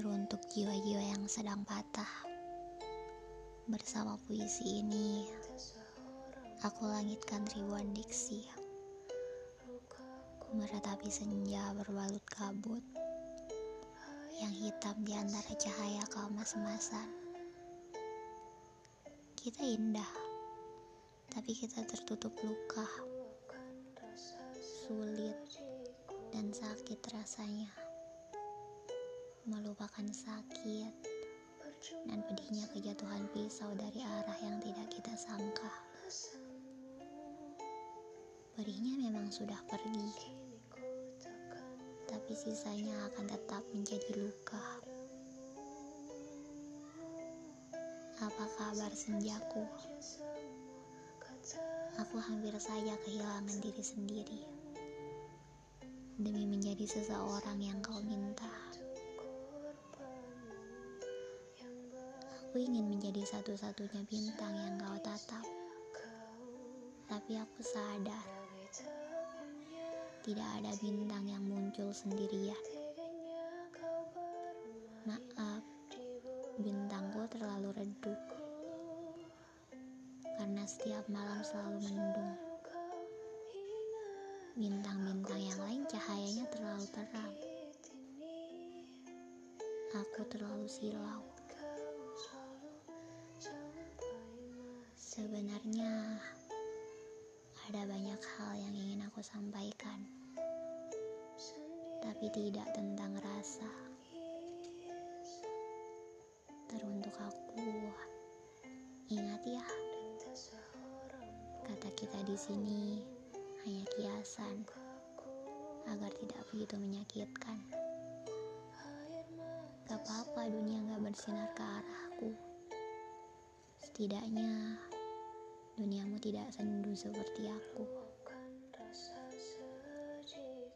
Teruntuk jiwa-jiwa yang sedang patah. Bersama puisi ini Aku langitkan ribuan diksi. Meratapi senja berbalut kabut Yang hitam di antara cahaya keemas-emasan Kita indah Tapi kita tertutup luka Sulit dan sakit rasanya melupakan sakit dan pedihnya kejatuhan pisau dari arah yang tidak kita sangka. Perihnya memang sudah pergi, tapi sisanya akan tetap menjadi luka. Apa kabar senjaku? Aku hampir saja kehilangan diri sendiri demi menjadi seseorang yang kau minta. Aku ingin menjadi satu-satunya bintang yang kau tatap. Tapi aku sadar, tidak ada bintang yang muncul sendirian. Maaf, bintangku terlalu redup. Karena setiap malam selalu mendung. Bintang-bintang yang lain cahayanya terlalu terang. Aku terlalu silau. Sebenarnya ada banyak hal yang ingin aku sampaikan, tapi tidak tentang rasa. Teruntuk aku, ingat ya, kata kita di sini hanya kiasan agar tidak begitu menyakitkan. Gak apa-apa dunia gak bersinar ke arahku. Setidaknya duniamu tidak sendu seperti aku.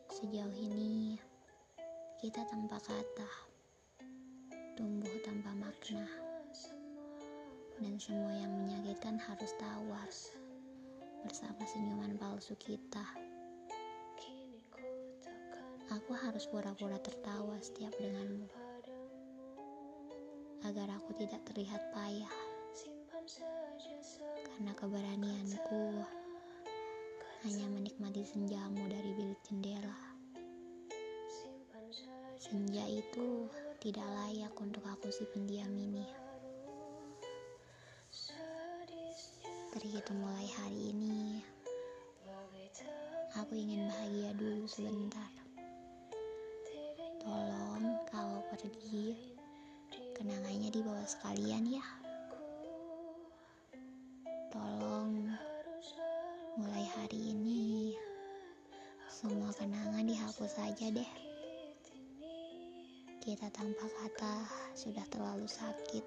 Sejauh ini, kita tanpa kata, tumbuh tanpa makna, dan semua yang menyakitkan harus tawar bersama senyuman palsu kita. Aku harus pura-pura tertawa setiap denganmu, agar aku tidak terlihat payah karena keberanianku hanya menikmati senjamu dari bilik jendela. Senja itu tidak layak untuk aku si pendiam ini. Terhitung mulai hari ini, aku ingin bahagia dulu sebentar. Tolong kalau pergi, kenangannya dibawa sekalian ya. Semua kenangan dihapus saja deh. Kita tanpa kata sudah terlalu sakit.